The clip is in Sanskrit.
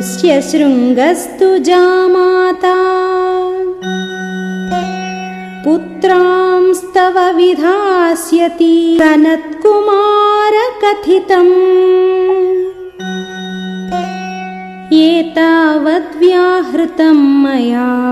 स्य शृङ्गस्तु जामाता। पुत्रांस्तव विधास्यति कनत्कुमारकथितम्। एतावद्व्याहृतं मया।